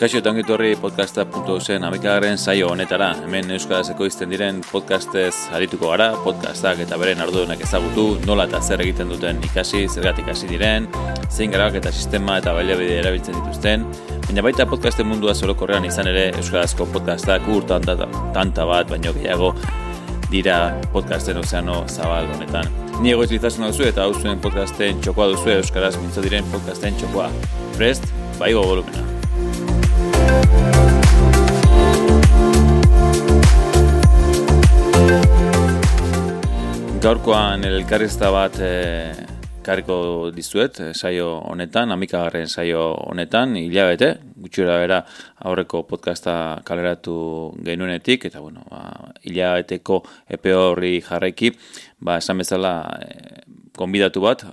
Kaixo eta ongitu horri podcasta.usen amikagaren saio honetara. Hemen Euskarazeko izten diren podcastez arituko gara, podcastak eta beren arduenak ezagutu, nola eta zer egiten duten ikasi, zergatik hasi diren, zein garabak eta sistema eta baliabide erabiltzen dituzten, baina baita podcasten mundua zorokorrean izan ere Euskarazko podcastak urtan tanta bat, baino gehiago dira podcasten ozeano zabal honetan. Ni egoiz litzazun duzu eta hau zuen podcasten txokoa duzu Euskaraz mintzo diren podcasten txokoa. Prest, baigo volumena. Gaurkoan elkarrizta bat e, karriko dizuet, eh, saio honetan, amikagarren saio honetan, hilabete, gutxura bera aurreko podcasta kaleratu genuenetik, eta bueno, ba, hilabeteko epe horri jarraiki, ba, esan bezala e, konbidatu bat,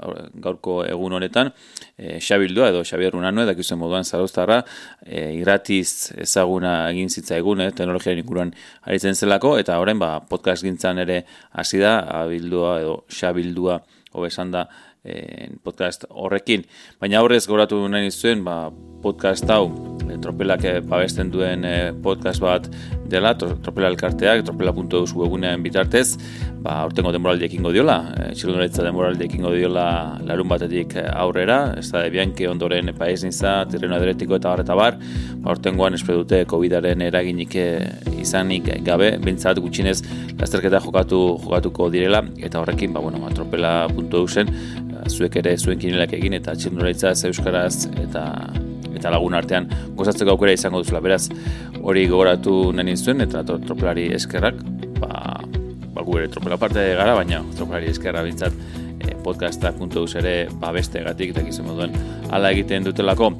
gaurko egun honetan, e, Xabildua edo Xabier Runano, edakizen moduan zaroztarra, e, irratiz ezaguna egin zitza egun, eh, teknologiaren inguruan aritzen zelako, eta horren ba, podcast gintzan ere hasi da, abildua edo Xabildua, hobesan da, podcast horrekin. Baina horrez goratu nahi zuen, ba, podcast hau, e, tropelak e, babesten duen e, podcast bat dela, tropela elkarteak, tropela.eus webunean bitartez, ba, ortengo demoraldi ekingo diola, e, demoraldi ekingo diola larun batetik aurrera, ez da, bianke ondoren paez niza, terreno adretiko eta bar eta bar, ba, ortengoan espre dute COVID-aren eraginik izanik gabe, bintzat gutxinez lasterketa jokatu jokatuko direla, eta horrekin, ba, bueno, ba, tropela.eusen, zuek ere zuen kinelak egin eta txinduraitza euskaraz eta eta lagun artean gozatzeko aukera izango duzula. Beraz, hori gogoratu nahi zuen eta tropelari eskerrak, ba, ba gu ere tropela parte gara, baina tropelari eskerra bintzat e, eh, podcasta.eus ere ba beste egatik eta ala egiten dutelako.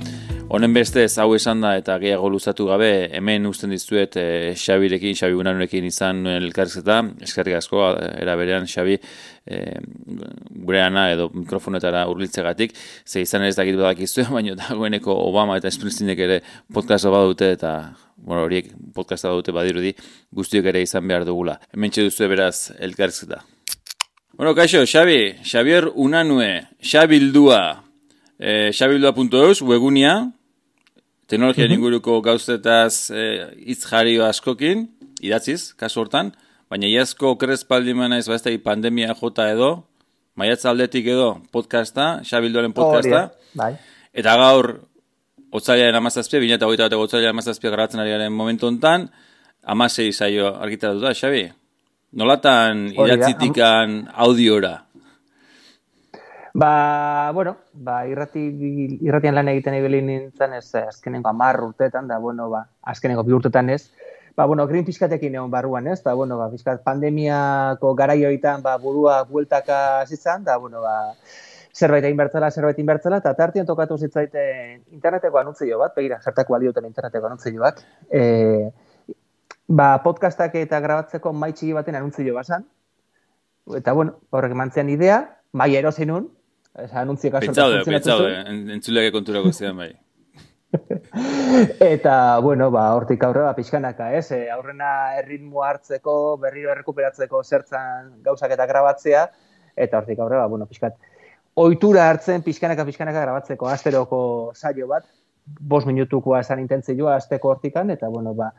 Honen beste hau esan da eta gehiago luzatu gabe hemen usten dizuet e, Xabirekin, Xabi Unanurekin izan elkarrizketa, eskerrik asko, era berean Xabi e, gure ana edo mikrofonetara urlitzegatik, ze izan ez dakit badak izue, baina dagoeneko Obama eta Springsteenek ere podcasta badute eta bueno, horiek podcasta badute badirudi guztiok ere izan behar dugula. Hemen duzu beraz elkarrizketa. Bueno, kaixo, Xabi, Xabier Unanue, Xabildua, e, xabildua.eus, webunia, teknologia inguruko gauzetaz eh, hitz e, jario askokin, idatziz, kasu hortan, baina iazko krespaldi mena ez bazte pandemia jota edo, maiatza aldetik edo podcasta, xabildoren podcasta, bai. eta gaur, otzailaren amazazpia, bine eta goita bat otzailaren amazazpia garratzen ari garen momentu hontan, amasei zaio argitaratu da, Xabi? Nolatan idatzitikan audiora? Ba, bueno, ba, irrati, irratian lan egiten ibili nintzen ez azkenengo amar urtetan, da, bueno, ba, azkenengo bi urtetan ez, ba, bueno, green pixkatekin egon barruan ez, da, bueno, ba, pixkat pandemiako garaioitan, ba, burua bueltaka zitzan, da, bueno, ba, zerbait egin bertzela, zerbait egin bertzela, eta tartian tokatu zitzaiten interneteko anuntzio bat, begira, zertako duten interneteko anuntzio bat, e, ba, podcastak eta grabatzeko maitxiki baten anuntzio basan, eta, bueno, horrek mantzean idea, mai erosinun, Esa anuntzio kaso. Pentsaude, pentsaude, entzuleke konturako zidan bai. eta, bueno, ba, hortik aurrera, pixkanaka, ez? E, aurrena erritmo hartzeko, berriro errekuperatzeko zertzan gauzak eta grabatzea, eta hortik aurrera, bueno, pixkat, oitura hartzen pixkanaka, pixkanaka grabatzeko asteroko saio bat, bos minutukoa esan intentzioa azteko hortikan, eta, bueno, ba,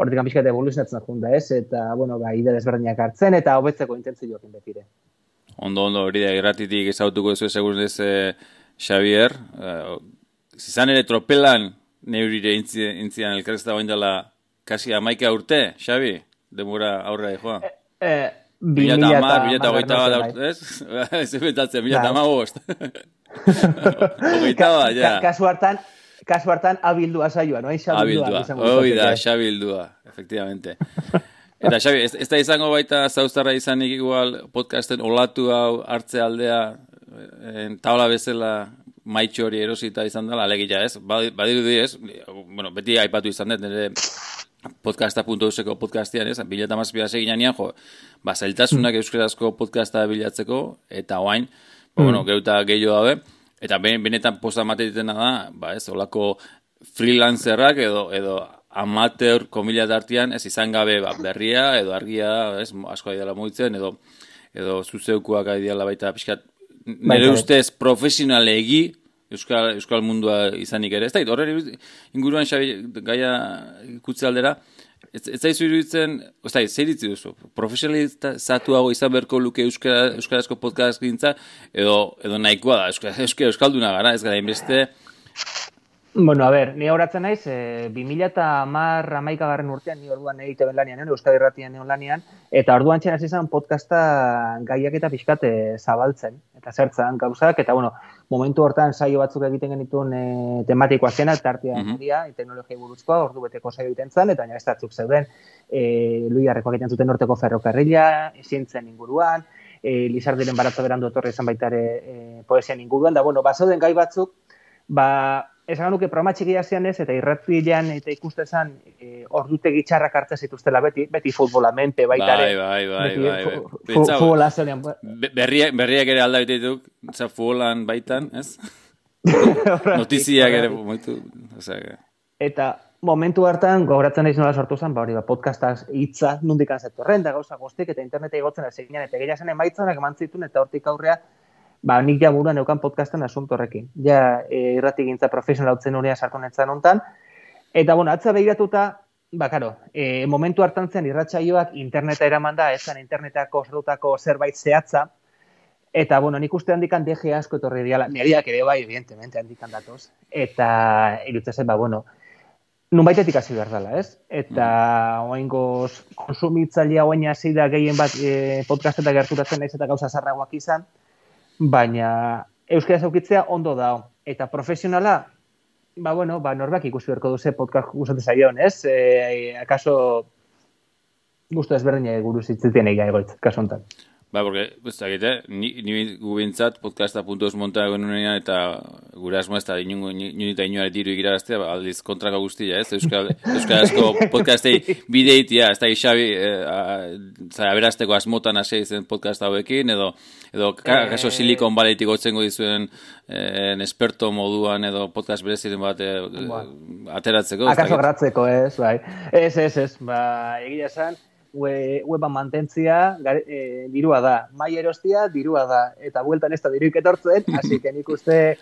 hortikan pixkat evoluzionatzen junda, ez? Eta, bueno, ba, ide desberdinak hartzen, eta hobetzeko intentzioakin betire. Ondo, ondo, hori da, gratitik ezautuko ez segur ez, eh, Xavier. Uh, zizan ere tropelan neurire intzian elkarrezta bain dela kasi amaika urte, Xavi? Demora aurra de joa. Eh, eh, Bila eta amar, bila eta hogeita bat, bai. ez? Ez betatzen, bila eta amagost. Hogeita bat, ja. Kasu hartan, kasu hartan abildua saioa, no? Abildua, hoi da, xabildua, efectivamente. Eta Xabi, ez, ez da izango baita zauztarra izanik igual podcasten olatu hau hartze aldea en, taula bezala maitxo hori erosita izan dela, alegia ez, badiru di ez, bueno, beti aipatu izan dut, nire podcasta.euseko podcastian ez, bileta mazpia segin nian, jo, ba, zailtasunak mm. euskarazko podcasta bilatzeko, eta oain, mm. ba, bueno, geuta gehiago dabe, eta benetan posta matetitena da, ba, ez, olako freelancerrak edo, edo amateur komila dartian ez izan gabe ba, berria edo argia ez, asko dela mugitzen edo edo zuzeukuak dela baita pixkat nire ustez profesionale egi euskal, euskal mundua izanik ere. Ez da, horre inguruan xabi gaia ikutze aldera, ez, ez zaizu iruditzen, ez da, zer ditzi duzu, profesionalizatuago izan berko luke euskara, euskarazko podcast gintza, edo, edo nahikoa da, euskara, euskalduna gara, ez gara, inbeste, Bueno, a ver, ni horatzen naiz, e, 2000 eta mar amaika garren urtean, ni orduan egite ben lanian, Euskadi Erratian egon lanian, eta orduan txena zizan podcasta gaiak eta pixkat eh, zabaltzen, eta zertzen gauzak, eta bueno, momentu hortan saio batzuk egiten genituen e, tematikoa zena, eta artia mm -hmm. teknologia buruzkoa, ordu beteko saio egiten zen, eta batzuk zeuden, e, lui harreko egiten zuten norteko ferrokarrila, zientzen inguruan, e, Lizardiren baratza berandu etorri izan baita ere e, poesian inguruan, da bueno, bazauden gai batzuk, ba, esan nuke programa txikia zian ez, eta irratilean eta ikuste zan, e, ordute gitxarrak hartze zituztela beti, beti futbola mente, baita ere. Bai, bai, bai, bai. Futbola zenean. Berriak, berriak ere alda bitituk, za futbolan baitan, ez? Notiziak ere, moitu, Eta momentu hartan, gogoratzen naiz nola sortu zen, ba hori, ba, podcastaz hitza nundik anzetorren, da gauza guztik, eta interneta igotzen ez egin, eta gehiago zen emaitzanak emantzitun, eta hortik aurrea, ba, nik ja buruan eukan podcasten asunto horrekin. Ja, e, irrati gintza profesional hautzen urea sartu netzen ontan. Eta, bueno, atza behiratuta, ba, karo, e, momentu hartan zen irratxaioak interneta eraman da, ezan internetako zerutako zerbait zehatza, eta, bueno, nik uste handikan deje asko etorri diala, niriak ere bai, evidentemente, handikan datoz, eta irutzen ba, bueno, nun baitetik hasi behar dela, ez? Eta mm. oaingoz konsumitzailea oain hasi da gehien bat e, podcastetak gerturatzen naiz eta gauza zarragoak izan, baina euskara zaukitzea ondo da. Eta profesionala, ba, bueno, ba, norbak ikusi berko duze podcast gustatzen zaion, ez? E, akaso gustu ezberdin guru zitzitien egia egoitz, kaso ontan. Ba, porque, ez da, gite, ni, ni gubintzat podcasta puntos monta genunean eta gure asmo ez da, inungo, inunita inuare diru egiraztea, ba, aldiz kontrako guztia, ez? Euskal, asko podcastei bideitia, ez da, Xabi, eh, aberazteko asmotan hasi zen podcast hauekin, edo, edo, kaso eh, silikon baletik gotzengo dizuen eh, esperto moduan, edo podcast bereziren bat eh, ateratzeko. Akaso gratzeko, ez, bai. Ez, ez, ez, ba, egia esan, weba mantentzia e, dirua da. Mai erostia dirua da. Eta bueltan ez da diruik etortzen, hasi nik uste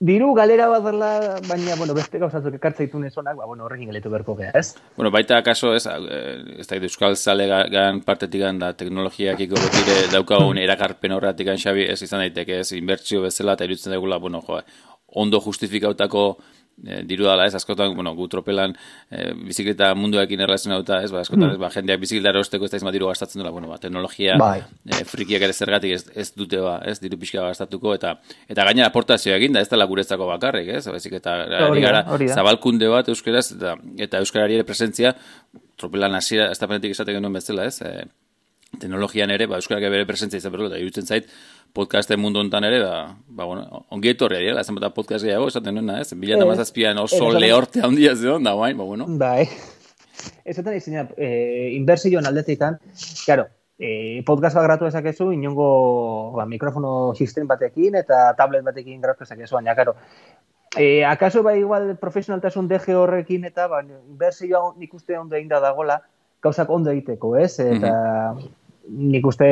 diru galera bat dela, baina, bueno, beste gauzatzuk ekartza itun esonak, ba, bueno, horrekin galetu berko gea, ez? Bueno, baita akaso, ez, eh, ez da, euskal zale gan partetik da teknologiak iko betire daukagun erakarpen horretik xabi, ez izan daiteke, ez, inbertsio bezala, eta irutzen daigula, bueno, jo, ondo justifikautako e, diru dala, ez, askotan, bueno, gu tropelan e, bizikleta munduekin erlazionauta, ez, ba, askotan, mm. ez, ba, jendeak bizikleta erosteko ez da izma diru gastatzen dula, bueno, ba, teknologia bai. e, frikiak ere zergatik ez, ez dute, ba, ez, diru pixka gastatuko, eta eta gaina aportazioa egin da, ez da laguretzako bakarrik, ez, bezik, eta gara, zabalkunde bat euskeraz, eta, eta euskarari ere presentzia, tropelan hasiera ez da penetik esatek genuen bezala, ez, e, teknologian ere, ba, euskarak bere presentzia izan berko, eta irutzen zait, podcasten mundu hontan ere, ba, ba bueno, ongi etorri dira, esan bata podcast gehiago, esaten nuena, ez? Bila eta mazazpian oso e, lehorte handia zion, da guain, ba, bueno. Bai. Esaten izan, eh, inbersioan aldetikan, claro, eh, podcast bat gratu ezakezu, inongo ba, mikrofono sistem batekin eta tablet batekin gratu ezakezu, baina, claro, eh, akaso ba igual profesionaltasun DG horrekin eta ba, inbersioa nik uste ondo egin da dagola, gauzak ondo egiteko, ez? Eta nik uste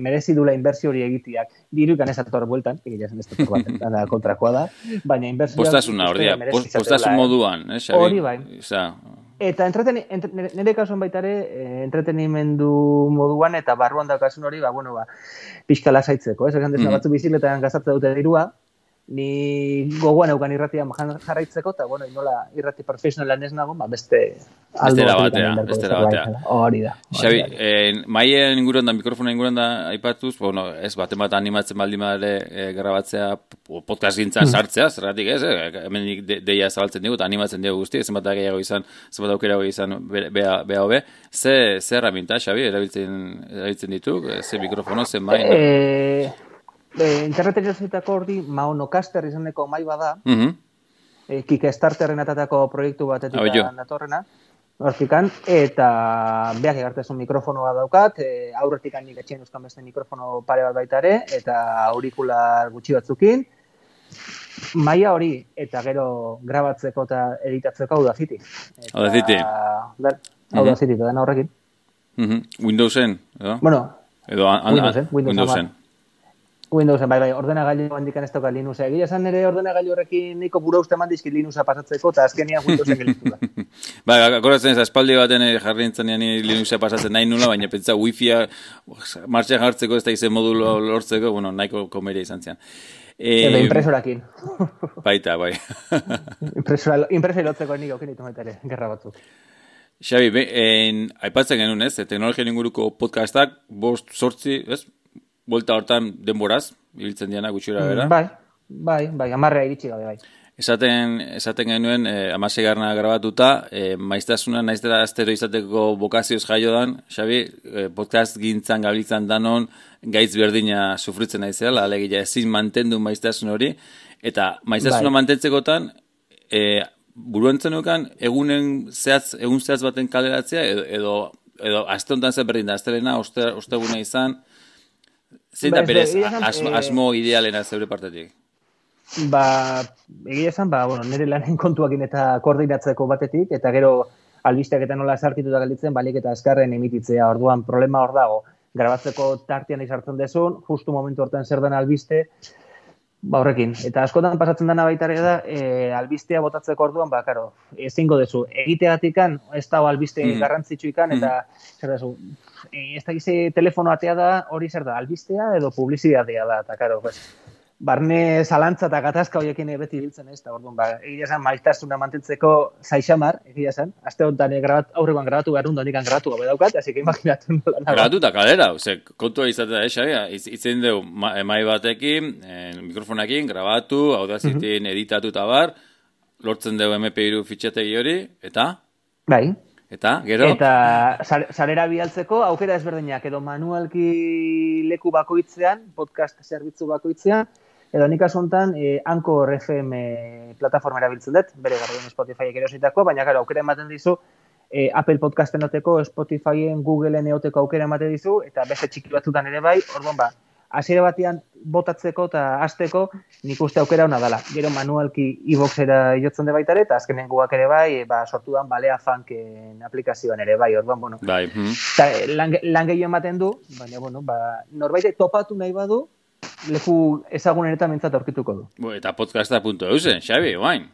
merezi dula inbertsio hori egitiak. Diru ikan ez ator bueltan, egia zen ez bat, da kontrakoa da, baina inbertsio... Postasuna hori da, postasun moduan, eh, Xabi? Hori bai. Eta entreten, entre, nire kasuan baita ere, eh, entretenimendu moduan eta barruan daukasun hori, ba, bueno, ba, pixka lasaitzeko, ez? Egan desna batzu bizikletan gazatzen dute dirua, ni gogoan eukan irratia jarraitzeko, eta bueno, inola irrati profesionalan ez nago, ba, beste aldo batea, beste batea. Hori da. Xabi, eh, maien inguruan da, mikrofona inguruan da, aipatuz, bueno, ez, bat bat animatzen baldin badare e, grabatzea, podcast gintza hmm. sartzea, zerratik ez, eh, hemen de, deia zabaltzen dugu, eta animatzen dugu guzti, zenbat gehiago izan, zenbat aukera izan, beha hobe, ze, ze erraminta, Xabi, erabiltzen, erabiltzen ditu, ze mikrofono, ze maien? Eh, e, interneten jasetako hori maonokaster izaneko mai bada, mm -hmm. e, Kickstarterren atatako proiektu batetik datorrena, hortikan, eta behak egartezun mikrofonoa daukat, e, aurretik nik etxien euskan beste mikrofono pare bat baitare, eta aurikular gutxi batzukin, maia hori, eta gero grabatzeko eta editatzeko hau da ziti. Hau da ziti. Hau da ziti, da horrekin. Mm -hmm. Windowsen, edo? Bueno, edo an, an, Windowsen. Windowsen. Windowsen, bai, bai, ordenagailu handikan ez toka Linux. Egia esan ere ordenagailu horrekin niko bura uste mandizki Linuxa pasatzeko, eta azkenian Windowsen gelitu da. ba, akoratzen ez, espaldi baten jarri nintzen Linuxa pasatzen nahi nula, baina pentsa wifi-a martxan jartzeko ez da izen modulo lortzeko, bueno, nahiko komeria izan zian. E, Edo impresorakin. Baita, bai. Impresora, impresora lotzeko niko, kenitu ere, gerra batzuk. Xabi, en, aipatzen genuen ez, teknologia inguruko podcastak, bost, sortzi, ez, Volta hortan denboraz, ibiltzen diana gutxura bera. Bai, bai, bai, amarrea iritsi gabe, bai. Esaten, esaten genuen, eh, amasegarna grabatuta, e, maiztasuna naiztera astero izateko bokazioz jaio dan, Xabi, e, podcast gintzan gabiltzan danon, gaitz berdina sufritzen naizela, alegia ezin mantendu maiztasun hori, eta maiztasuna bai. mantentzekotan, e, buruan zenukan, egunen zehatz, egun zehatz baten kaleratzea, edo, edo, edo azte honetan zer berdin da, aztelena, osteguna izan, Zein da berez, asmo, eh, asmo idealena zeure partetik? Ba, egia esan, ba, bueno, nire lanen kontuakin eta koordinatzeko batetik, eta gero albisteak eta nola sartituta galitzen, balik eta azkarren emititzea, orduan problema hor dago, grabatzeko tartian izartzen desun, justu momentu hortan zer den albiste, Ba, horrekin. Eta askotan pasatzen dena baita da, e, albistea botatzeko orduan, ba, karo, ezingo dezu, egiteatikan, ez da albiste mm. garrantzitsu ikan, eta, mm. zer dezu, e, ez da gize telefono atea da, hori zer da, albistea edo publizitatea da, eta, karo, pues, barne zalantza eta gatazka horiekin beti biltzen ez, eta orduan, ba, egia esan, maiztasuna mantentzeko zaixamar, egia esan, azte honetan grabat, aurrean grabatu behar hundan ikan grabatu gabe daukat, hasi que imaginatu nola. Grabatu eta kalera, ose, kontua izatea, eh, xabia, itzen dugu, ma, mai batekin, eh, mikrofonakin, grabatu, hau da zitin, mm editatu eta bar, lortzen dugu MP2 fitxategi hori, eta? Bai. Eta, gero? Eta sarera bialtzeko, aukera ezberdinak, edo manualki leku bakoitzean, podcast zerbitzu bakoitzean, Edo nik asuntan, eh, Anchor FM plataforma erabiltzen dut, bere garrien Spotify erositako, baina gara, aukera ematen dizu, eh, Apple Podcasten oteko, Spotifyen, Googleen eoteko aukera ematen dizu, eta beste txiki batzutan ere bai, orduan ba, hasiera batean botatzeko eta hasteko nik uste aukera hona dela. Gero manualki e-boxera jotzen de baitare, eta azkenen guak ere bai, ba, sortu dan balea fanken aplikazioan ere bai, orduan, bueno. Bai. Hmm. Ta, lan, lan ematen du, baina, bueno, ba, norbait topatu nahi badu, leku ezagunen eta mentzat aurkituko du. Bo, eta podcasta.eus, Xabi, guain.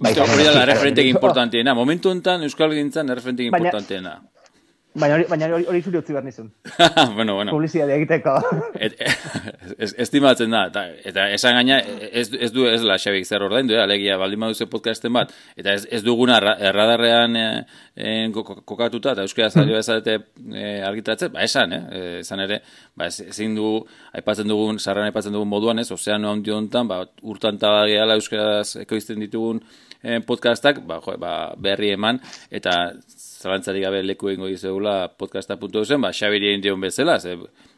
Bai, hori da la referentek importantiena. Momentu enten, Euskal Gintzan, referentek importantiena. Baina hori, baina hori, hori zuri utzi behar nizun. bueno, bueno. Publizidade egiteko. et, es, estimatzen da, eta, eta esan gaina, ez, ez du ez la xabik zer ordain du, alegia baldin baduze podcasten bat, eta ez, ez duguna erradarrean e, e, kokatuta, eta euskara zailo mm. ezarete e, argitatzen, ba esan, eh? esan ere, ba ezin du, aipatzen dugun, sarran aipatzen dugun moduan, ez, ozeano handi honetan, ba, urtan tabageala euskaraz ekoizten ditugun podcastak, ba, jo, ba, berri eman, eta zalantzari gabe leku ingo izegula podcasta.usen, ba, xabiri egin dion bezala, ze,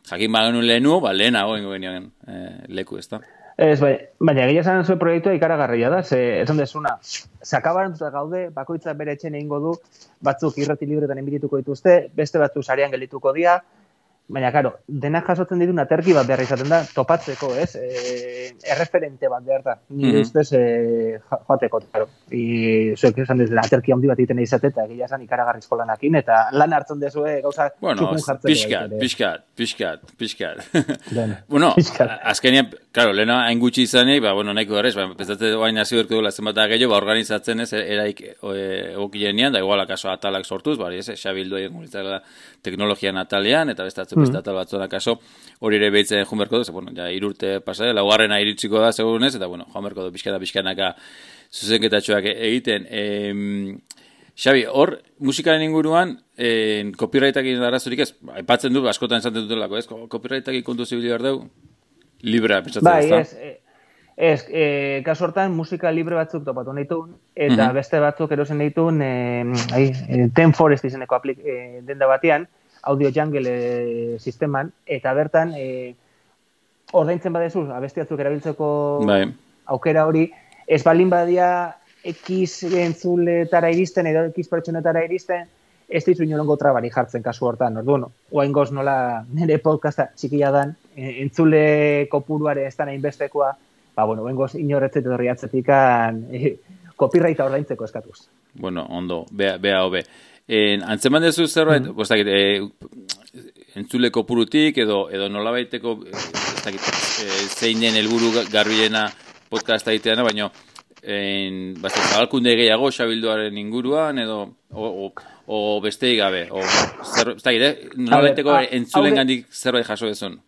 jakin bagenu lehenu, ba, lehenago ingo genion eh, leku, ez da? Ez, bai, baina egia zan zuen proiektua ikaragarria da, ze, esan desuna, sakabaran gaude, bakoitza bere etxen egingo du, batzuk irrati libretan enbitituko dituzte, beste batzu sarean gelituko dira, Baina, karo, dena jasotzen ditu aterki bat behar izaten da, topatzeko, ez? E, erreferente bat behar da. Ni mm -hmm. ustez, e, joateko, karo. I, zuek esan dut, aterki handi bat egiten izate, eta gila esan ikaragarrizko lanakin, eta lan hartzen dezue, gauza, bueno, txukun jartzen. Piskat, piskat, piskat, piskat. bueno, azkenian, karo, lehena hain gutxi izanik, ba, bueno, nahiko garrez, ba, pezatzen guain hasi berko duela zenbat da gehiago, ba, organizatzen ez, eraik egokienean, da igual akaso atalak sortuz, bari, ez, xabildu egin teknologian atalean, eta bestatzen beste atal batzona kaso, hori ere behitzen joan berko du, bueno, ja, irurte pasa, laugarrena iritsiko da, segunez, eta, bueno, joan berko du, pixkana, pixkanaka, zuzenketatxoak egiten. E, Xabi, hor, musikaren inguruan, eh, copyrightak arazorik ez, aipatzen du, askotan esaten dutelako, ez, copyrightak ikundu zibili behar dugu, libra, pentsatzen bai, ez, ez, ez e, kasu hortan, musika libre batzuk topatu nahi eta mhm. beste batzuk erosen nahi tuen, e, Ten Forest izeneko aplik, e, denda batean, audio jungle e, sisteman, eta bertan, e, ordaintzen badezu, abestiatzuk erabiltzeko bai. aukera hori, ez balin badia X entzuletara iristen, edo X pertsonetara iristen, ez dizu inorongo trabari jartzen kasu hortan. Orduan, oain goz nola nire podcasta txikia dan, e, entzule kopuruare ez da nahi bestekoa, ba, bueno, oain goz inorretzet edo riatzetik e, copyrighta ordaintzeko eskatuz. Bueno, ondo, bea, bea hobe. En, antzeman dezu zerbait, mm -hmm. bostak, e, entzule kopurutik edo, edo nola baiteko ez dakit, e, zein den helburu garbiena podcasta egiteana, baina en, basta, zabalkunde gehiago xabilduaren inguruan, edo, o, o, o beste gabe, o, zer, ez dakit, eh? Nolaiteko entzulen gandik zerbait jaso dezun.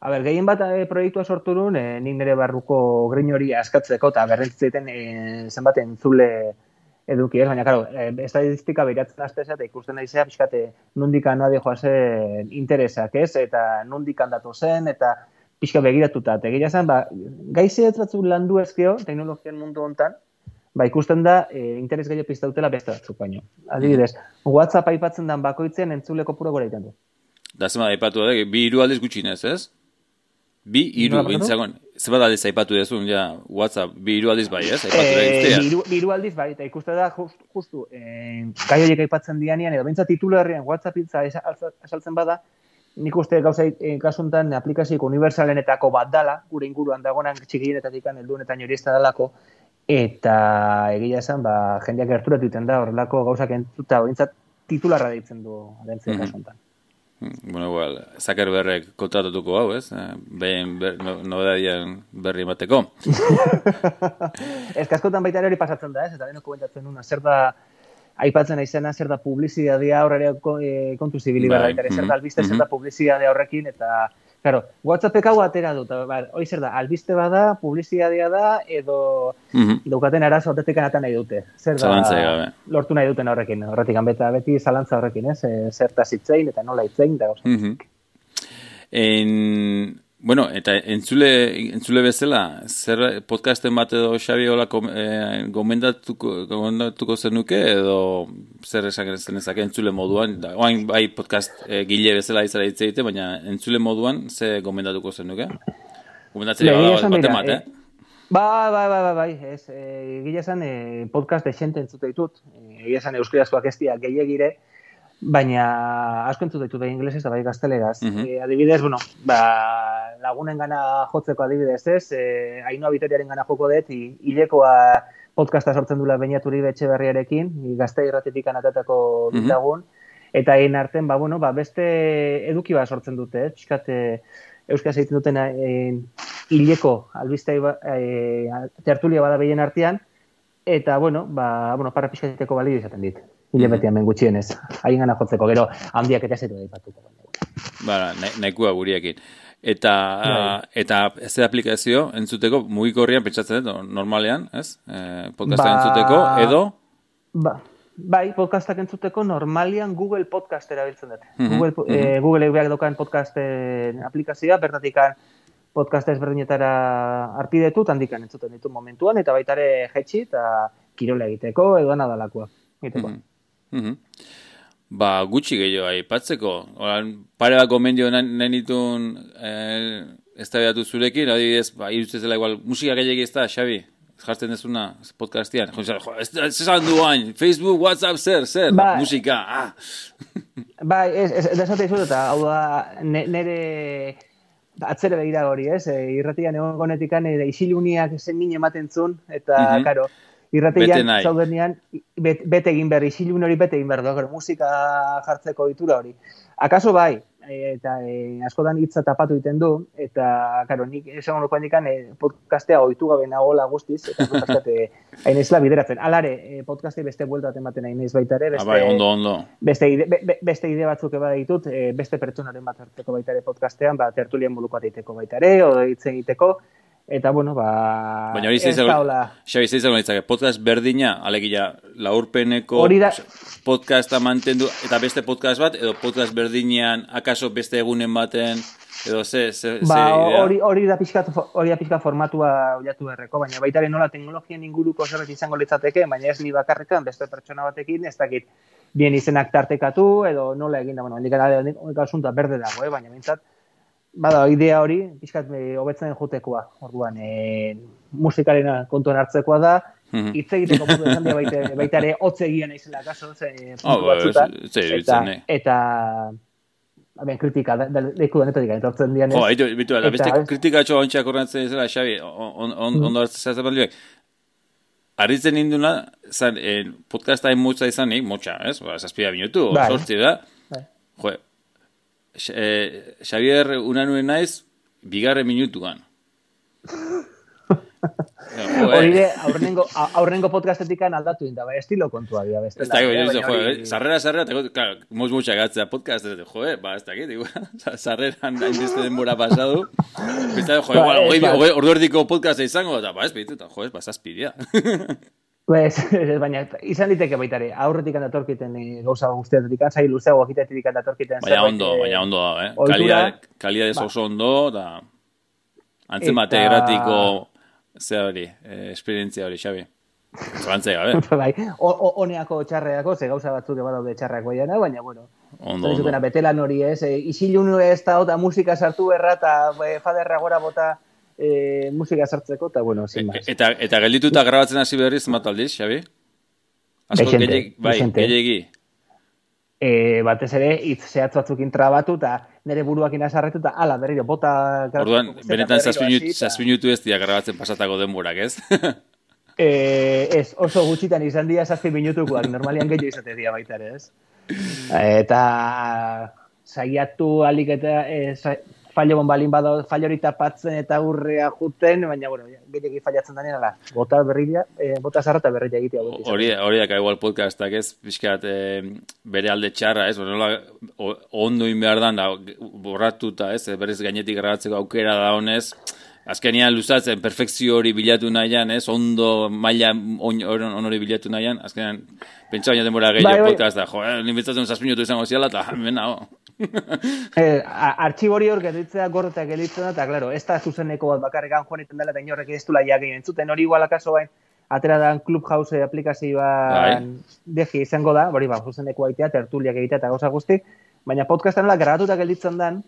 A ber, gehien bat e, proiektua sortu duen, e, nik nire barruko grein hori askatzeko, eta berrentzitzen e, zenbat entzule eduki, ez? Baina, karo, e, estadistika behiratzen azte eta ikusten nahi zea, pixkate, nundikan noa zen interesak, ez? Eta nundikan datu zen, eta pixka begiratuta. Eta egia zen, ba, gaizi ez batzu landu ezkeo, teknologian mundu hontan, ba, ikusten da, e, interes gehiago piztautela beste batzuk baino. Adibidez, WhatsApp aipatzen dan bakoitzen entzule kopuro gora iten du. Da, zema, aipatu da, bi hiru aldiz gutxinez, ez? Bi hiru bintzagon. Zer bat aldiz aipatu dezun, ja, WhatsApp, bi hiru aldiz bai, ez? Aipatu da e, bi hiru aldiz bai, eta ikuste da, just, justu, eh, gai horiek aipatzen dianian, edo bintza titulu herrian WhatsApp itza esaltzen bada, nik uste gauza e, kasuntan aplikazioik universalenetako bat dala, gure inguruan dagoenan txikienetatik heldunetan hori ez da dalako, eta egia esan, ba, jendeak gerturatu iten da, horrelako gauzak entzuta, bintzat titularra deitzen du, dentzen mm kasuntan. Mm, bueno, igual, Zuckerbergek kontratatuko hau, ez? Eh, behin ber, no, berri emateko. ez kaskotan baita hori pasatzen da, ez? Eta benoko komentatzen una, zer da, aipatzen aizena, zer da publizidadea horre eh, kontu zibili bai. zer da albiste, zer da mhm. publizidadea horrekin, eta Claro, WhatsAppek hau atera dut, bar, hoi zer da, albiste bada, publizidadea da, edo mm -hmm. daukaten arazo horretik anatan nahi dute. Zer da, lortu nahi duten horrekin, horretik anbeta, beti zalantza horrekin, ez? Eh, zerta zitzein eta nola itzein, da mm -hmm. En, Bueno, eta entzule, entzule bezala, zer podcasten bat edo Xabi hola eh, gomendatuko, gomendatuko zenuke edo zer esak zenezak entzule moduan, da, oain bai podcast eh, gile bezala izara hitz egite, baina entzule moduan ze gomendatuko zenuke? Gomendatzen bada bat emat, eh? Ba, ba, ba, ba, bai, ez, e, gile esan e, podcast de xente entzute ditut, e, gile esan euskriazkoak ez dia gehiagire, baina asko entzut ditu da inglesez eta bai gazteleraz. Mm adibidez, bueno, ba, lagunen gana jotzeko adibidez ez, e, ainoa bitoriaren gana joko dut, hilekoa podcasta sortzen dula bainaturi betxe berriarekin, gazte irratetik anatatako mm -hmm. eta egin arten, ba, bueno, ba, beste eduki bat sortzen dute, eh? Piskat, e, euskaz egiten duten e, hileko albizte e, tertulia bada behien artean, eta, bueno, ba, bueno, parra pixkateko balio izaten dit hile beti hemen gutxienez. Hain gana jotzeko, gero handiak eta zetu da ipatuko. Bara, nahikua guriekin. Eta, bai. eta ez da aplikazio entzuteko mugikorrian pentsatzen dut, normalean, ez? Eh, podcastak ba, entzuteko, edo? Ba, bai, podcastak entzuteko normalian Google Podcast erabiltzen dut. Mm -hmm. Google, mm -hmm. eh, Google eubiak dokan podcasten aplikazioa, bertatikan podcast ezberdinetara arpidetu, handikan entzuten ditu momentuan, eta baitare jetxi, eta kirola egiteko, edo anadalakoa. Egiteko. Mm -hmm. Ba, gutxi gehiago aipatzeko. Oran, pare bat gomendio nahi nituen eh, ez da zurekin, adibidez, ba, irutze zela igual, musika gehiago ez da, Xabi? Jartzen dezuna podcastian. Jo, ez esan duan, Facebook, WhatsApp, zer, zer, ba, musika, ah. Ba, ez, ez, ez, ez, ez, hau da, nere atzere begira hori, ez? E, irratian egon gonetikan, e, isiluniak zen mine ematen zun, eta, mm -hmm. karo, irratean zaudenean bet, bete egin behar, isilun hori bete egin behar, musika jartzeko ditura hori. Akaso bai, eta e, askodan hitza tapatu egiten du, eta, karo, nik esan honoko handikan e, podcastea oitu gabe nagola guztiz, eta podcastate hain ezla bideratzen. Alare, e, podcastea beste buelta ematen hain ez baita ere, beste, ah, bai, ondo, ondo. Beste, ide, be, beste ide batzuk eba ditut, e, beste pertsonaren bat hartzeko baita ere podcastean, ba, tertulien buluko ateiteko baita ere, o hitz egiteko, Eta, bueno, ba... Baina hori xabi zeizago nintzake, podcast berdina, alegia, laurpeneko da... podcasta mantendu, eta beste podcast bat, edo podcast berdinean, akaso beste egunen baten, edo ze, ze, ba, hori, hori da pixka, hori da pixka formatua oiatu erreko, baina baita nola teknologian inguruko zerbait izango litzateke, baina ez ni bakarrekan, beste pertsona batekin, ez dakit, bien izenak tartekatu, edo nola egin da, bueno, indikara, asunta berde dago, eh? baina mintzat, bada, idea hori, pixkat eh, hobetzen jotekoa, orduan, e, musikaren kontuan hartzekoa da, mhm. hitz egiteko modu esan dira baita, baita ere hotze egia naizela kaso, ze oh, batzutan, eta, eta, Ben, kritika, leku da netatik, entortzen dian ez. Oh, bitu, eta, beste kritika txoa ontsak horretzen zela, Xabi, on, on, mm. ondo hartzen zazen balioek. Arritzen induna, zan, eh, podcasta hain mutza izanik, mutxa, ez? Ba, zazpida minutu, bai. sortzi da. Bai. Jo, eh, Xavier unanuen naiz, bigarre minutuan. Hori de, aurrengo, aurrengo podcastetik aldatu dinda, bai, estilo kontua dira. Ez da, jo, jo, jo, sarrera, sarrera, teko, claro, mos mucha gatzea podcast, ez jo, ba, ez da, digo, sarrera hain beste denbora pasadu. Bista, jo, ba, igual, ordu erdiko podcast izango, eta, ba, ez, bitu, eta, jo, ba, zazpidea. Pues, baina, izan diteke baitare, aurretik handatorkiten e, eh, gauza guztiatik, zai luzeago akitatik handatorkiten. Baina ondo, eh, baina ondo, eh? Kalidad, kalidad ba. oso ondo, da... Antzemate eta... erratiko ze hori, eh, esperientzia hori, Xabi. Zabantzea, gabe. bai, honeako txarreako, ze gauza batzuk eba daude txarrak baina, baina, bueno. Ondo, ondo. betelan hori ez, e, isilun ez da, eta musika sartu erra, eta e, faderra gora bota e, musika sartzeko, eta, bueno, sin e, eta, eta geldituta grabatzen hasi berriz, mat aldiz, Xabi? Asko, gehiagi, bai, gehiagi. E, batez ere, hitz zehatz batzuk intrabatu, eta nire buruak inazarretu, eta ala, berriro, bota... Orduan, benetan zazpinutu ez diak grabatzen pasatako denborak, ez? eh, ez, oso gutxitan izan dira zazpi minutukoak, normalian gehiago izate dira baita ere, ez? Eta saiatu alik eta eh, fallo bon balin bado fallo hori tapatzen eta urrea juten, baina bueno, gehiegi fallatzen da nela. Bota berria, eh, bota zarra eta berria egitea Hori, hori da igual podcastak, ez? Fiskat eh, bere alde txarra, ez? Nola ondo in behar da borratuta, ez? Berez gainetik grabatzeko aukera da honez. Azkenian luzatzen perfekzio hori bilatu nahian, ez? Ondo maila on, hori bilatu nahian, azkenian pentsa baina denbora gehiago bai, bai. podcast da, jo, eh, nintzatzen zazpinutu izango ziala, eta mena, eh, artxibori hor geditzea gorretak geditzen da, eta klaro, ez da zuzeneko bat bakarrekan joanetan dela, eta inorrek ez du laia entzuten, hori igual akaso bain, atera da Clubhouse aplikazioa bai. izango da, hori ba, zuzeneko aitea, tertuliak egitea eta gauza guzti, baina podcastan nola grabatuta gelditzen dan,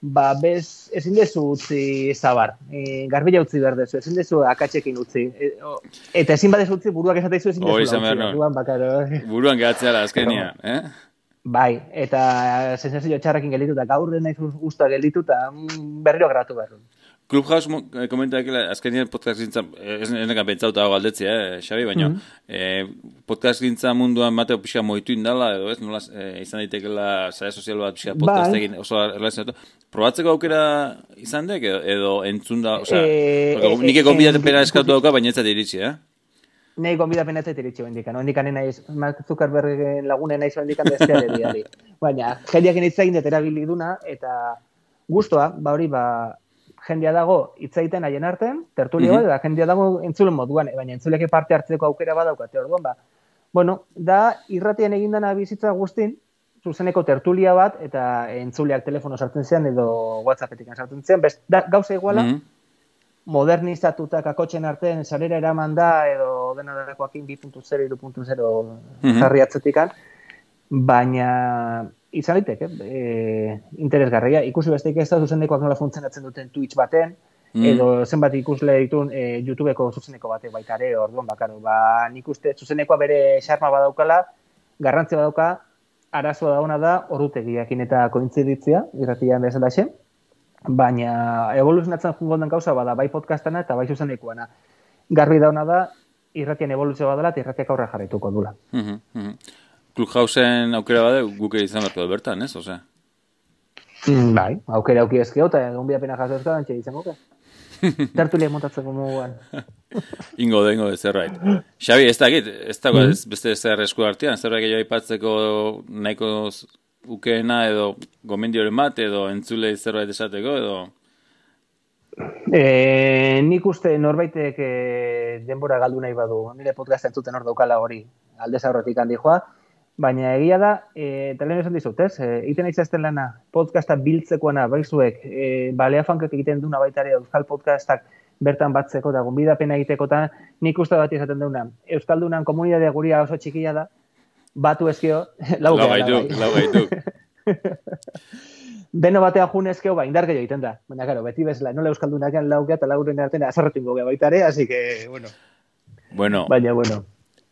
ba, bez, ezin dezu utzi zabar, e, garbila utzi behar dezu, ezin dezu akatxekin utzi. E, o, eta ezin badez utzi, buruak esateizu ezin dezu utzi. Buruan, bakaro. buruan gehatzea la azkenian, eh? Bai, eta sensazio txarrakin gelditu, eta gaur den nahi guztua gelditu, eta mm, berriro gratu behar. Clubhouse eh, komenta que azkenien podcast gintza, eh, ez nena pentsauta hau aldetzea, eh, Xabi, baina mm -hmm. podcast gintza munduan mateo pixka moitu indala, edo ez, nola eh, izan daitekela zaila sozial bat pixka podcast bai. egin, oso erlazionatu. Probatzeko aukera izan dek, edo, edo entzun da, oza, eh, eh, nik eko eh, pena eskatu dauka, baina ez da iritsi, eh? Nei gonbida penatze tiritxo indikan, no? indikan naiz Mark Zuckerberg lagunen naiz indikan bestea diari. Baina jendeak hitz egin dut erabili duna eta gustoa, ba hori ba jendea dago hitz egiten haien artean, tertulio mm -hmm. da jendea dago entzulen moduan, baina entzuleke parte hartzeko aukera badaukate orduan ba. Bueno, da irratian egindana bizitza guztin, zuzeneko tertulia bat eta entzuleak telefono sartzen zean edo WhatsAppetik sartzen zean, best, da, gauza iguala, mm modernizatuta kakotxen artean sarera eraman da edo dena darakoakin 2.0, 2.0 jarri atzetikan, baina izan liteke, e, interesgarria. Ikusi besteik ez da zuzenekoak nola funtzionatzen duten Twitch baten, mm. edo zenbat ikusle ditun e, YouTubeko zuzeneko batek baita ere, orduan bakaro. Ba, nik uste zuzenekoa bere xarma badaukala, garrantzia badauka, arazoa dauna da, ordutegiakin eta kointziditzia, irratian bezala xe, baina evoluzionatzen jungo den gauza bada, bai podcastana eta bai zuzenekuana. Garbi dauna da, irratien evoluzio badala eta irratiak aurra jarraituko dula. Mm -hmm. Clubhausen aukera bade, guke izan bertu bertan, ez? Ose? Mm, bai, aukera auki ezkeo, eta egon bia pena jaso ezkeo, antxe izango ke. Tertulia montatzeko muguan. ingo da, ingo da, zerbait. Xabi, ez da git, ez da mm -hmm. beste zer esku artean, zerbait gehiago ipatzeko nahiko ukeena edo gomendioren bat edo entzule zerbait esateko edo? E, nik uste norbaitek e, denbora galdu nahi badu, nire podcast entzuten hor daukala hori, alde zaurretik handi joa, baina egia da, e, eta lehen esan dizut, ez? E, iten aizazten lana, podcasta biltzekoana, baizuek, e, balea fankak egiten duna baita ere, euskal podcastak bertan batzeko, da gombidapena egiteko, nik uste bat izaten duna, euskaldunan komunidade guria oso txikia da, batu ezkio, lau gaitu, lau gaitu. Beno batea jun ezkio, ba, indar gehiago iten da. Baina, karo, beti bezala, nola euskaldunak lau eta lauren artean azarretu ingo baita ere, así que, bueno. Bueno. Baina, bueno.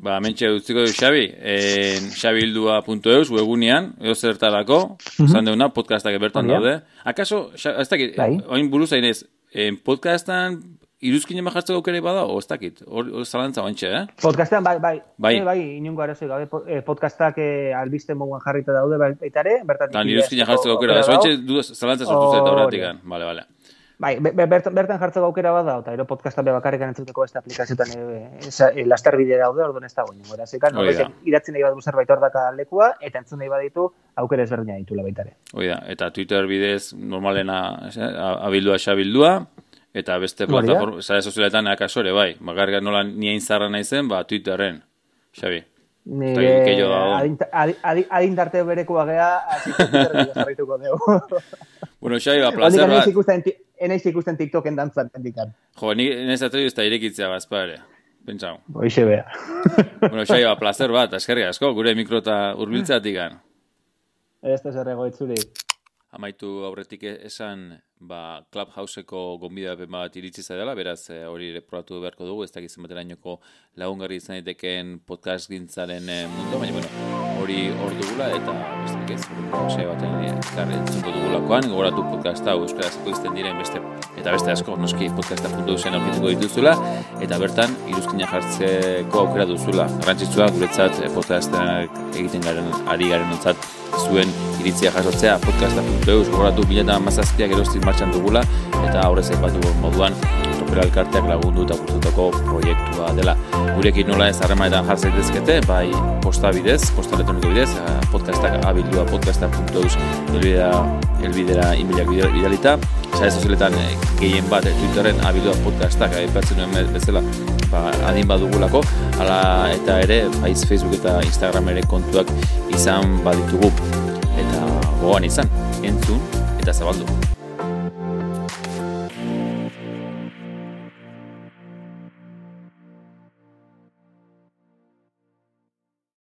Ba, mentxe dutziko du Xabi, en xabildua.eus, webunean, edo zertarako, uh -huh. deuna, podcastak bertan daude. Akaso, ez dakit, bai. oin buruz hainez, en podcastan iruzkin ema jartzeko aukera bada, o ez dakit, hor zalantza bantxe, eh? Podcastean, bai, bai, bai, e, bai inungo arazo gabe, eh, podcastak eh, albiste moguan jarrita daude baita ere, bertatik. Tan iruzkin jartzeko aukera, ez bantxe, zalantza sortu zeta horretik, bale, bale. Bai, bertan, bertan jartzeko aukera bada, eta ero podcastan be bakarrik entzuteko beste aplikazioetan e, e, laster bide daude, orduan ez dago ingo. Erazika, no, idatzen nahi badu zerbait hor daka lekua, eta entzun nahi baditu, aukera ezberdina ditula baitare. Hoi da, eta Twitter bidez normalena abildua xabildua, eta beste plataforma, zare sozialetan akasore, bai, bakarrik nola niain zarra nahi zen, ba, Twitterren, Xabi. Nire adindarte berekoa gea, hasi jarraituko dugu. bueno, Xabi, ba, placer bat. Enaiz ikusten TikToken dantzan endikan. Jo, ni enaiz atu ez da irekitzea bazpa ere. Pentsau. Hoixe bea. bueno, Xabi, ba, placer bat, eskerri asko, gure mikrota urbiltzatik gan. Ez da zerrego itzuri. Amaitu aurretik esan ba, Clubhouse-eko gonbidapen bat iritsi zaidala, beraz e, hori reprobatu beharko dugu, ez dakiz zenbaterainoko lagungarri izan daiteken podcast gintzaren e, mundu, baina bueno, hori hor dugula eta besteik ez, hori baten ezkarri entzuko dugulakoan, gogoratu podcasta euskarazko izten diren beste, eta beste asko noski podcasta puntu zen aurkituko dituzula, eta bertan iruzkina jartzeko aukera duzula, garrantzitsua guretzat e, podcastenak egiten garen, ari garen ontzat, zuen iritzia jasotzea podcasta.eus gogoratu bileta mazazkiak erostin martxan dugula eta aurrez epatu moduan Topera Elkarteak lagundu eta guztutako proiektua dela. Gurekin nola ez harremanetan jartzen dezkete, bai posta bidez, posta elektroniko bidez, podcastak abildua podcasta.eus elbidera, elbidera inbilak bidalita. Zare sozialetan eh, gehien bat eh, Twitterren abildua podcastak aipatzen duen bezala ba, adin badugulako, ala eta ere faiz Facebook eta Instagram ere kontuak izan baditugu. Eta gogoan izan, entzun eta zabaldu.